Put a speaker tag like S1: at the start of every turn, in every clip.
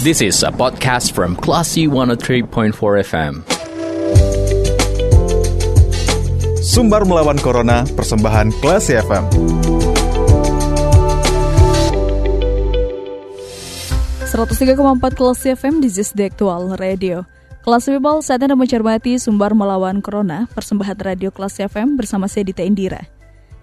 S1: This is a podcast from Classy 103.4 FM.
S2: Sumbar melawan Corona, persembahan Classy FM.
S3: empat kelas FM di Zis The Actual Radio. Kelas People saatnya Anda mencermati Sumbar Melawan Corona, persembahan radio kelas FM bersama saya Dita Indira.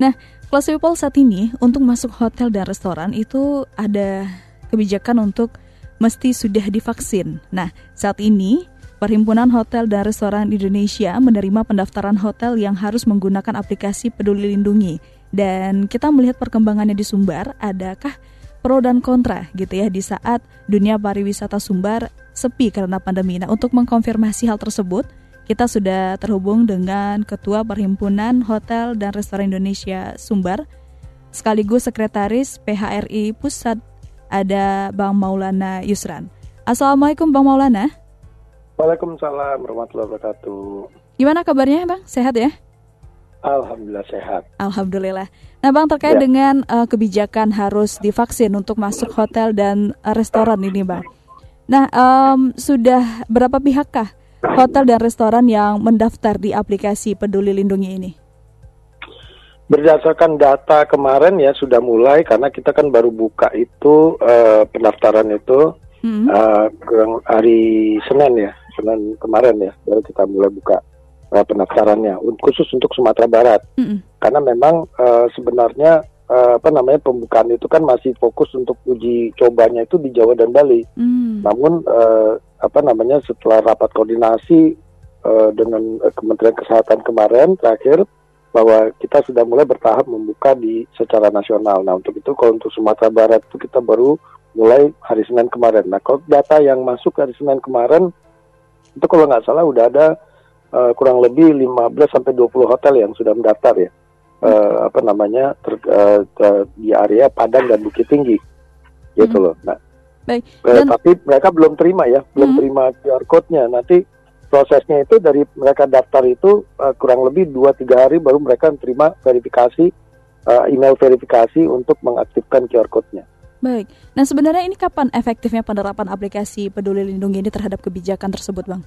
S3: Nah, kelas People saat ini untuk masuk hotel dan restoran itu ada kebijakan untuk mesti sudah divaksin. Nah, saat ini Perhimpunan Hotel dan Restoran Indonesia menerima pendaftaran hotel yang harus menggunakan aplikasi Peduli Lindungi. Dan kita melihat perkembangannya di Sumbar, adakah pro dan kontra gitu ya di saat dunia pariwisata Sumbar sepi karena pandemi. Nah, untuk mengkonfirmasi hal tersebut, kita sudah terhubung dengan Ketua Perhimpunan Hotel dan Restoran Indonesia Sumbar, sekaligus Sekretaris PHRI Pusat ada Bang Maulana Yusran. Assalamualaikum Bang Maulana.
S4: Waalaikumsalam warahmatullahi wabarakatuh.
S3: Gimana kabarnya Bang? Sehat ya?
S4: Alhamdulillah sehat.
S3: Alhamdulillah. Nah Bang terkait ya. dengan uh, kebijakan harus divaksin untuk masuk hotel dan uh, restoran ini Bang. Nah um, sudah berapa pihakkah hotel dan restoran yang mendaftar di aplikasi Peduli Lindungi ini?
S4: Berdasarkan data kemarin ya sudah mulai karena kita kan baru buka itu uh, pendaftaran itu hmm. uh, hari Senin ya, Senin kemarin ya baru kita mulai buka uh, pendaftarannya khusus untuk Sumatera Barat. Hmm. Karena memang uh, sebenarnya uh, apa namanya pembukaan itu kan masih fokus untuk uji cobanya itu di Jawa dan Bali. Hmm. Namun uh, apa namanya setelah rapat koordinasi uh, dengan Kementerian Kesehatan kemarin terakhir bahwa kita sudah mulai bertahap membuka di secara nasional. Nah untuk itu kalau untuk Sumatera Barat itu kita baru mulai hari Senin kemarin. Nah kalau data yang masuk hari Senin kemarin itu kalau nggak salah udah ada uh, kurang lebih 15 sampai 20 hotel yang sudah mendaftar ya. Uh, apa namanya ter, uh, uh, di area Padang dan Bukit Tinggi gitu hmm. loh. Nah, Baik. Dan... Uh, tapi mereka belum terima ya, belum hmm. terima QR code-nya. Nanti prosesnya itu dari mereka daftar itu uh, kurang lebih 2-3 hari baru mereka terima verifikasi uh, email verifikasi untuk mengaktifkan QR code-nya.
S3: Baik. Nah sebenarnya ini kapan efektifnya penerapan aplikasi Peduli Lindungi ini terhadap kebijakan tersebut, Bang?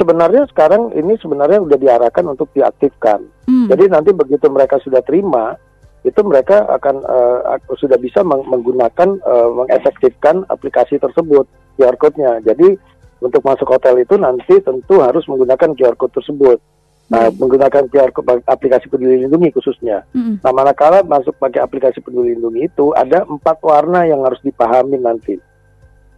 S4: Sebenarnya sekarang ini sebenarnya sudah diarahkan untuk diaktifkan. Hmm. Jadi nanti begitu mereka sudah terima, itu mereka akan uh, sudah bisa menggunakan uh, mengefektifkan aplikasi tersebut QR code-nya. Jadi untuk masuk hotel itu nanti tentu harus menggunakan QR code tersebut. Nah, hmm. menggunakan QR code aplikasi Peduli Lindungi khususnya. Hmm. Nah, manakala masuk pakai aplikasi Peduli Lindungi itu ada empat warna yang harus dipahami nanti.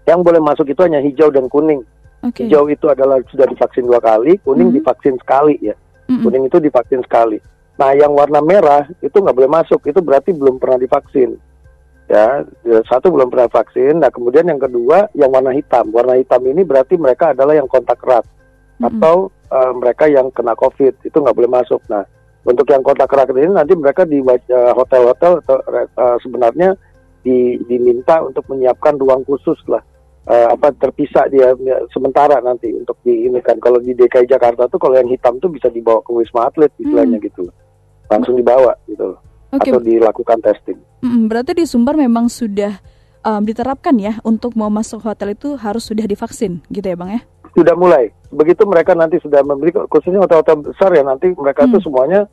S4: Yang boleh masuk itu hanya hijau dan kuning. Okay. Hijau itu adalah sudah divaksin dua kali, kuning hmm. divaksin sekali ya. Hmm. Kuning itu divaksin sekali. Nah, yang warna merah itu nggak boleh masuk, itu berarti belum pernah divaksin ya, ya satu belum pernah vaksin. Nah kemudian yang kedua yang warna hitam. Warna hitam ini berarti mereka adalah yang kontak erat. Mm-hmm. atau uh, mereka yang kena covid. Itu nggak boleh masuk. Nah untuk yang kontak erat ini nanti mereka di uh, hotel-hotel atau uh, sebenarnya di, diminta untuk menyiapkan ruang khusus lah. Uh, apa terpisah dia sementara nanti untuk di ini kan. Kalau di DKI Jakarta tuh kalau yang hitam tuh bisa dibawa ke wisma atlet istilahnya hmm. gitu. Langsung dibawa gitu. loh okay. atau dilakukan testing.
S3: Hmm, berarti di Sumbar memang sudah um, diterapkan ya untuk mau masuk hotel itu harus sudah divaksin gitu ya bang ya?
S4: Sudah mulai. Begitu mereka nanti sudah membeli khususnya hotel-hotel besar ya nanti mereka hmm. tuh semuanya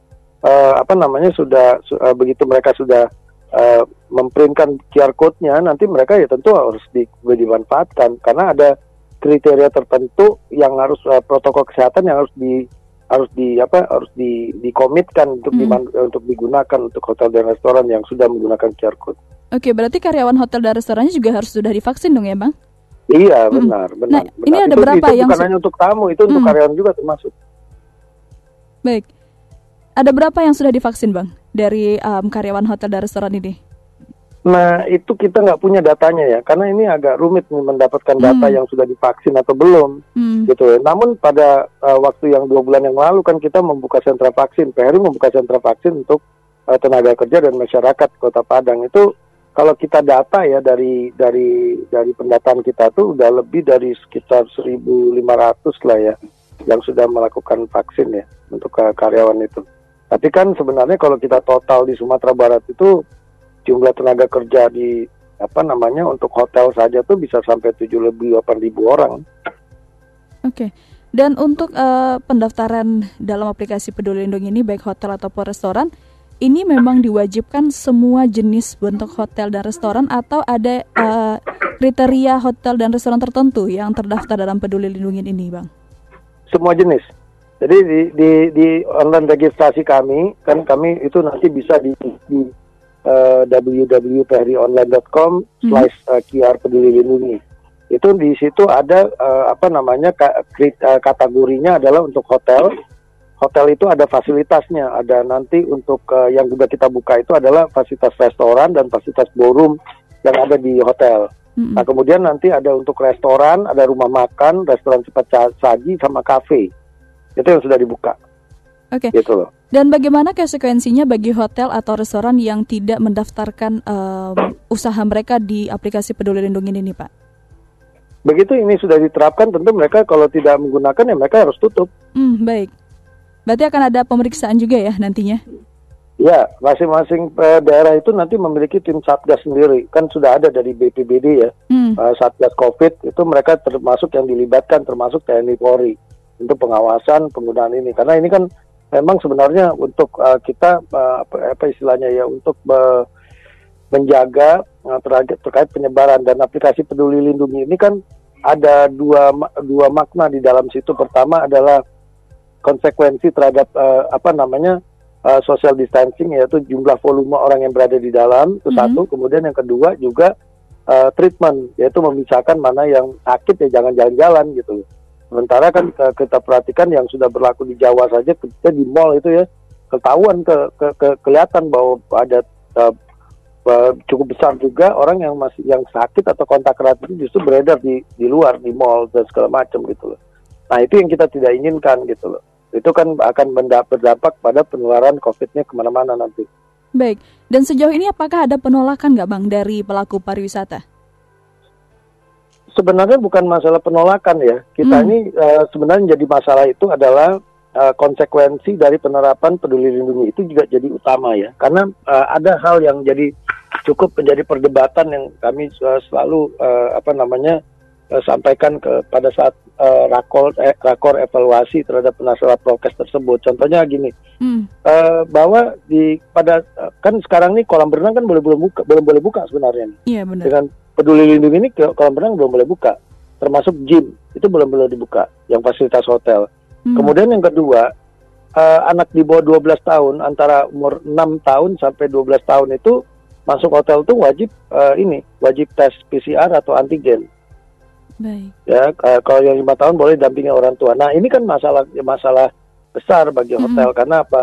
S4: uh, apa namanya sudah uh, begitu mereka sudah uh, memprintkan QR code-nya nanti mereka ya tentu harus di, dimanfaatkan karena ada kriteria tertentu yang harus uh, protokol kesehatan yang harus di harus di apa harus di dikomitkan untuk hmm. diman, untuk digunakan untuk hotel dan restoran yang sudah menggunakan QR code.
S3: Oke, berarti karyawan hotel dan restorannya juga harus sudah divaksin dong ya, Bang?
S4: Iya, benar, hmm. benar.
S3: Nah, benar. ini ada
S4: itu,
S3: berapa
S4: itu
S3: yang
S4: bukan hanya untuk tamu, itu hmm. untuk karyawan juga termasuk.
S3: Baik. Ada berapa yang sudah divaksin, Bang? Dari um, karyawan hotel dan restoran ini?
S4: Nah itu kita nggak punya datanya ya, karena ini agak rumit nih mendapatkan data hmm. yang sudah divaksin atau belum, hmm. gitu. Ya. Namun pada uh, waktu yang dua bulan yang lalu kan kita membuka sentra vaksin, PRI membuka sentra vaksin untuk uh, tenaga kerja dan masyarakat Kota Padang itu kalau kita data ya dari dari dari pendataan kita tuh udah lebih dari sekitar 1.500 lah ya yang sudah melakukan vaksin ya untuk uh, karyawan itu. Tapi kan sebenarnya kalau kita total di Sumatera Barat itu jumlah tenaga kerja di apa namanya untuk hotel saja tuh bisa sampai tujuh lebih delapan ribu orang.
S3: Oke. Okay. Dan untuk uh, pendaftaran dalam aplikasi Peduli Lindungi ini baik hotel ataupun restoran ini memang diwajibkan semua jenis bentuk hotel dan restoran atau ada uh, kriteria hotel dan restoran tertentu yang terdaftar dalam Peduli Lindungi ini, Bang?
S4: Semua jenis. Jadi di, di, di online registrasi kami kan kami itu nanti bisa di, di uh, www.perionline.com hmm. slash uh, QR peduli lindungi. Itu di situ ada uh, apa namanya kategorinya adalah untuk hotel. Hotel itu ada fasilitasnya, ada nanti untuk uh, yang juga kita buka itu adalah fasilitas restoran dan fasilitas ballroom yang ada di hotel. Hmm. Nah kemudian nanti ada untuk restoran, ada rumah makan, restoran cepat saji sama kafe itu yang sudah dibuka.
S3: Oke. Okay. Gitu loh. Dan bagaimana konsekuensinya bagi hotel atau restoran yang tidak mendaftarkan um, usaha mereka di aplikasi Peduli Lindungi ini, Pak?
S4: Begitu ini sudah diterapkan, tentu mereka kalau tidak menggunakan ya mereka harus tutup.
S3: Hmm, baik. Berarti akan ada pemeriksaan juga ya nantinya?
S4: Ya, masing-masing uh, daerah itu nanti memiliki tim satgas sendiri. Kan sudah ada dari BPBD ya, hmm. uh, satgas COVID itu mereka termasuk yang dilibatkan, termasuk TNI Polri untuk pengawasan penggunaan ini karena ini kan memang sebenarnya untuk uh, kita uh, apa, apa istilahnya ya untuk uh, menjaga uh, terkait, terkait penyebaran dan aplikasi peduli lindungi ini kan ada dua dua makna di dalam situ. Pertama adalah konsekuensi terhadap uh, apa namanya uh, social distancing yaitu jumlah volume orang yang berada di dalam itu mm -hmm. satu. Kemudian yang kedua juga uh, treatment yaitu memisahkan mana yang sakit ya jangan jalan-jalan gitu Sementara kan kita perhatikan yang sudah berlaku di Jawa saja ketika di mall itu ya ketahuan ke, ke, ke kelihatan bahwa ada uh, uh, cukup besar juga orang yang masih yang sakit atau kontak erat itu justru beredar di di luar di mall dan segala macam gitu loh. Nah itu yang kita tidak inginkan gitu loh. Itu kan akan berdampak pada penularan COVID-nya ke mana-mana nanti.
S3: Baik, dan sejauh ini apakah ada penolakan nggak bang dari pelaku pariwisata?
S4: Sebenarnya bukan masalah penolakan ya. Kita hmm. ini uh, sebenarnya jadi masalah itu adalah uh, konsekuensi dari penerapan peduli lindungi itu juga jadi utama ya. Karena uh, ada hal yang jadi cukup menjadi perdebatan yang kami uh, selalu uh, apa namanya uh, sampaikan ke pada saat uh, rakor eh, rakor evaluasi terhadap penasehat prokes tersebut. Contohnya gini, hmm. uh, bahwa di pada uh, kan sekarang nih kolam renang kan boleh belum buka belum boleh buka sebenarnya.
S3: Iya benar.
S4: Dengan peduli lindungi ini kolam renang belum boleh buka, termasuk gym itu belum boleh dibuka, yang fasilitas hotel. Hmm. Kemudian yang kedua, uh, anak di bawah 12 tahun antara umur 6 tahun sampai 12 tahun itu masuk hotel itu wajib uh, ini, wajib tes PCR atau antigen.
S3: Baik.
S4: Ya, uh, kalau yang lima tahun boleh dampingi orang tua. Nah, ini kan masalah masalah besar bagi hmm. hotel hmm. karena apa?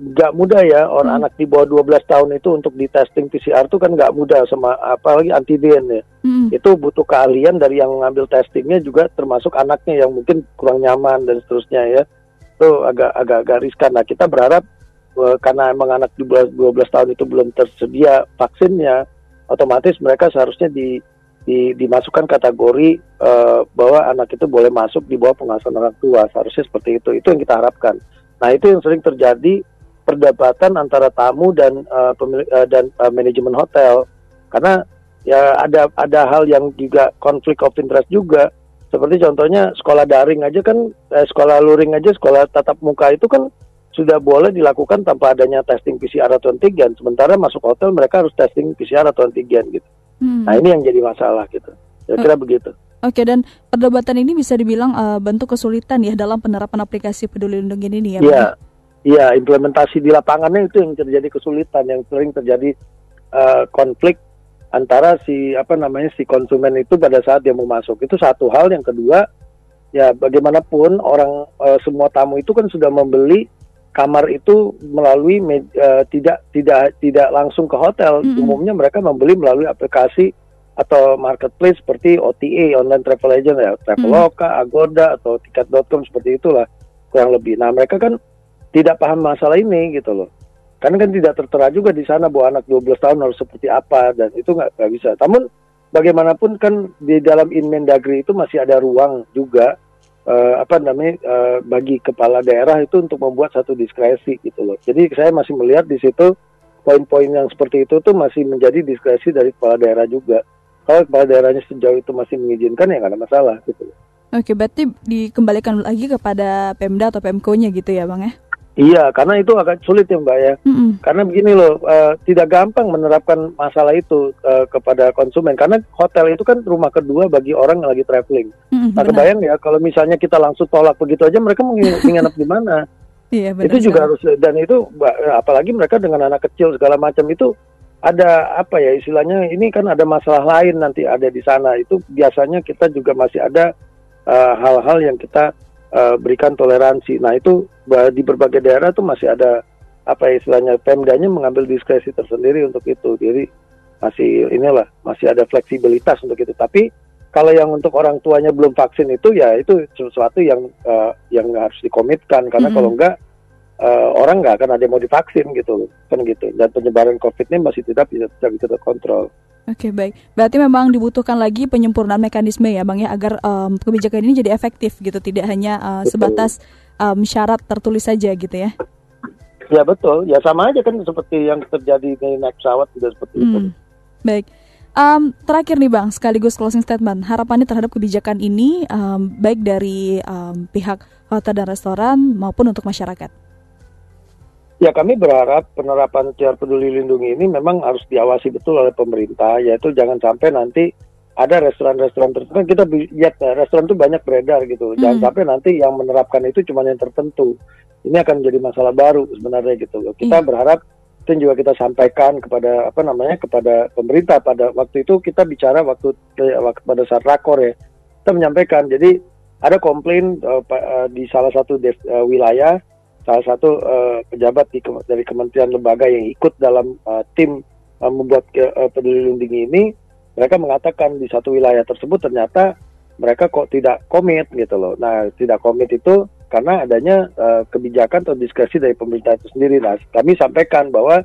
S4: Nggak mudah ya orang hmm. anak di bawah 12 tahun itu untuk di testing PCR itu kan nggak mudah sama apalagi antigen ya. Hmm. Itu butuh keahlian dari yang mengambil testingnya juga termasuk anaknya yang mungkin kurang nyaman dan seterusnya ya. Itu agak agak agak riskan. Nah kita berharap uh, karena emang anak di bawah 12 tahun itu belum tersedia vaksinnya, otomatis mereka seharusnya di, di dimasukkan kategori uh, bahwa anak itu boleh masuk di bawah pengawasan orang tua. Seharusnya seperti itu. Itu yang kita harapkan. Nah itu yang sering terjadi perdebatan antara tamu dan uh, pemilik uh, dan uh, manajemen hotel karena ya ada ada hal yang juga konflik of interest juga seperti contohnya sekolah daring aja kan eh, sekolah luring aja sekolah tatap muka itu kan sudah boleh dilakukan tanpa adanya testing PCR atau antigen sementara masuk hotel mereka harus testing PCR atau antigen gitu hmm. nah ini yang jadi masalah gitu kira-kira uh. begitu
S3: Oke dan perdebatan ini bisa dibilang uh, bentuk kesulitan ya dalam penerapan aplikasi Peduli Lindungi ini ya.
S4: Iya, Iya, implementasi di lapangannya itu yang terjadi kesulitan, yang sering terjadi uh, konflik antara si apa namanya si konsumen itu pada saat dia mau masuk. Itu satu hal. Yang kedua, ya bagaimanapun orang uh, semua tamu itu kan sudah membeli kamar itu melalui uh, tidak tidak tidak langsung ke hotel. Mm -hmm. Umumnya mereka membeli melalui aplikasi atau marketplace seperti OTA online travel agent ya, Traveloka, mm -hmm. Agoda atau tiket.com seperti itulah kurang lebih. Nah, mereka kan tidak paham masalah ini gitu loh. Karena kan tidak tertera juga di sana bahwa anak 12 tahun harus seperti apa dan itu nggak bisa. Namun bagaimanapun kan di dalam Inmendagri itu masih ada ruang juga uh, apa namanya uh, bagi kepala daerah itu untuk membuat satu diskresi gitu loh. Jadi saya masih melihat di situ poin-poin yang seperti itu tuh masih menjadi diskresi dari kepala daerah juga. Kalau kepala daerahnya sejauh itu masih mengizinkan ya nggak ada masalah gitu.
S3: Oke, berarti dikembalikan lagi kepada Pemda atau Pemko-nya gitu ya, Bang ya?
S4: Iya, karena itu agak sulit ya Mbak ya. Mm -hmm. Karena begini loh, uh, tidak gampang menerapkan masalah itu uh, kepada konsumen. Karena hotel itu kan rumah kedua bagi orang yang lagi traveling. Mm -hmm, nah, kebayang ya kalau misalnya kita langsung tolak begitu aja, mereka mau nginep di mana? Iya, benar itu juga harus dan itu apalagi mereka dengan anak kecil segala macam itu ada apa ya istilahnya ini kan ada masalah lain nanti ada di sana itu biasanya kita juga masih ada eh, hal-hal uh, yang kita uh, berikan toleransi. Nah itu di berbagai daerah tuh masih ada apa ya, istilahnya Pemdanya mengambil diskresi tersendiri untuk itu. Jadi masih inilah masih ada fleksibilitas untuk itu. Tapi kalau yang untuk orang tuanya belum vaksin itu ya itu sesuatu yang uh, yang harus dikomitkan karena mm -hmm. kalau enggak uh, orang nggak akan ada yang mau divaksin gitu kan gitu dan penyebaran covid ini masih tidak bisa tidak bisa terkontrol.
S3: Oke okay, baik, berarti memang dibutuhkan lagi penyempurnaan mekanisme ya bang ya agar um, kebijakan ini jadi efektif gitu, tidak hanya uh, sebatas um, syarat tertulis saja gitu ya.
S4: Ya betul, ya sama aja kan seperti yang terjadi di naik pesawat juga seperti hmm. itu.
S3: Baik. Um, terakhir nih Bang, sekaligus closing statement, harapannya terhadap kebijakan ini um, baik dari um, pihak hotel dan restoran maupun untuk masyarakat.
S4: Ya kami berharap penerapan QR Peduli Lindungi ini memang harus diawasi betul oleh pemerintah, yaitu jangan sampai nanti ada restoran-restoran tertentu kan kita lihat ya, restoran itu banyak beredar gitu, jangan hmm. sampai nanti yang menerapkan itu cuma yang tertentu. Ini akan menjadi masalah baru sebenarnya gitu. Kita hmm. berharap itu juga kita sampaikan kepada apa namanya kepada pemerintah pada waktu itu kita bicara waktu eh, pada saat rakor ya kita menyampaikan jadi ada komplain uh, uh, di salah satu des, uh, wilayah salah satu uh, pejabat di, dari kementerian lembaga yang ikut dalam uh, tim uh, membuat uh, peduli lindungi ini mereka mengatakan di satu wilayah tersebut ternyata mereka kok tidak komit gitu loh nah tidak komit itu karena adanya uh, kebijakan atau diskresi dari pemerintah itu sendiri. Nah, kami sampaikan bahwa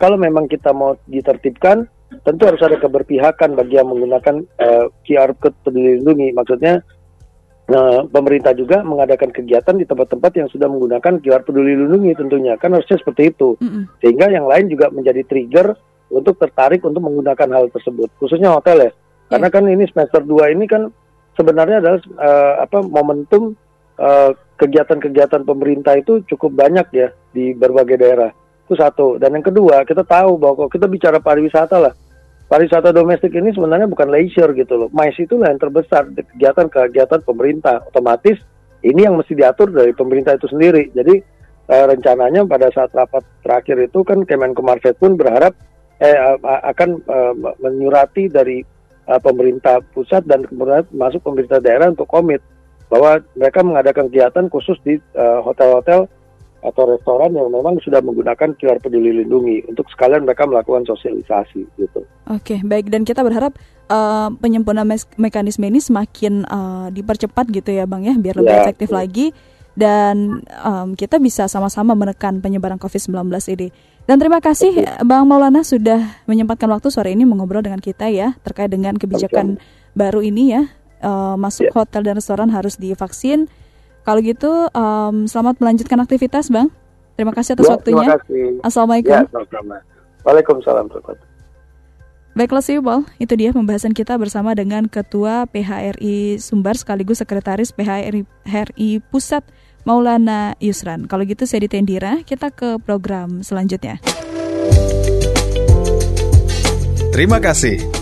S4: kalau memang kita mau ditertibkan, tentu harus ada keberpihakan bagi yang menggunakan uh, QR code peduli lindungi. Maksudnya uh, pemerintah juga mengadakan kegiatan di tempat-tempat yang sudah menggunakan QR peduli lindungi tentunya. Kan harusnya seperti itu. Mm -hmm. Sehingga yang lain juga menjadi trigger untuk tertarik untuk menggunakan hal tersebut, khususnya hotel ya. Karena kan ini semester 2 ini kan sebenarnya adalah uh, apa momentum uh, kegiatan-kegiatan pemerintah itu cukup banyak ya di berbagai daerah. Itu satu. Dan yang kedua, kita tahu bahwa kalau kita bicara pariwisata lah, pariwisata domestik ini sebenarnya bukan leisure gitu loh. MICE itulah yang terbesar kegiatan-kegiatan pemerintah. Otomatis ini yang mesti diatur dari pemerintah itu sendiri. Jadi eh, rencananya pada saat rapat terakhir itu kan Kemenko Market pun berharap eh, akan eh, menyurati dari eh, pemerintah pusat dan kemudian masuk pemerintah daerah untuk komit bahwa mereka mengadakan kegiatan khusus di eh, hotel-hotel uh, atau restoran yang memang sudah menggunakan QR Peduli Lindungi untuk sekalian mereka melakukan sosialisasi gitu.
S3: Oke, baik dan kita berharap uh, penyempurnaan me mekanisme ini semakin uh, dipercepat gitu ya, Bang ya, biar lebih ya, efektif ya. lagi dan um, kita bisa sama-sama menekan penyebaran COVID-19 ini. Dan terima kasih Oke. Bang Maulana sudah menyempatkan waktu sore ini mengobrol dengan kita ya terkait dengan kebijakan Oke. baru ini ya uh, masuk yeah. hotel dan restoran harus divaksin. Kalau gitu, um, selamat melanjutkan aktivitas, Bang. Terima kasih atas ya, waktunya. Terima kasih. Assalamualaikum. Ya, sama-sama.
S4: Waalaikumsalam.
S3: Baiklah Siubal, itu dia pembahasan kita bersama dengan Ketua PHRI Sumbar sekaligus Sekretaris PHRI HRI Pusat Maulana Yusran. Kalau gitu saya Ditendira, kita ke program selanjutnya.
S2: Terima kasih.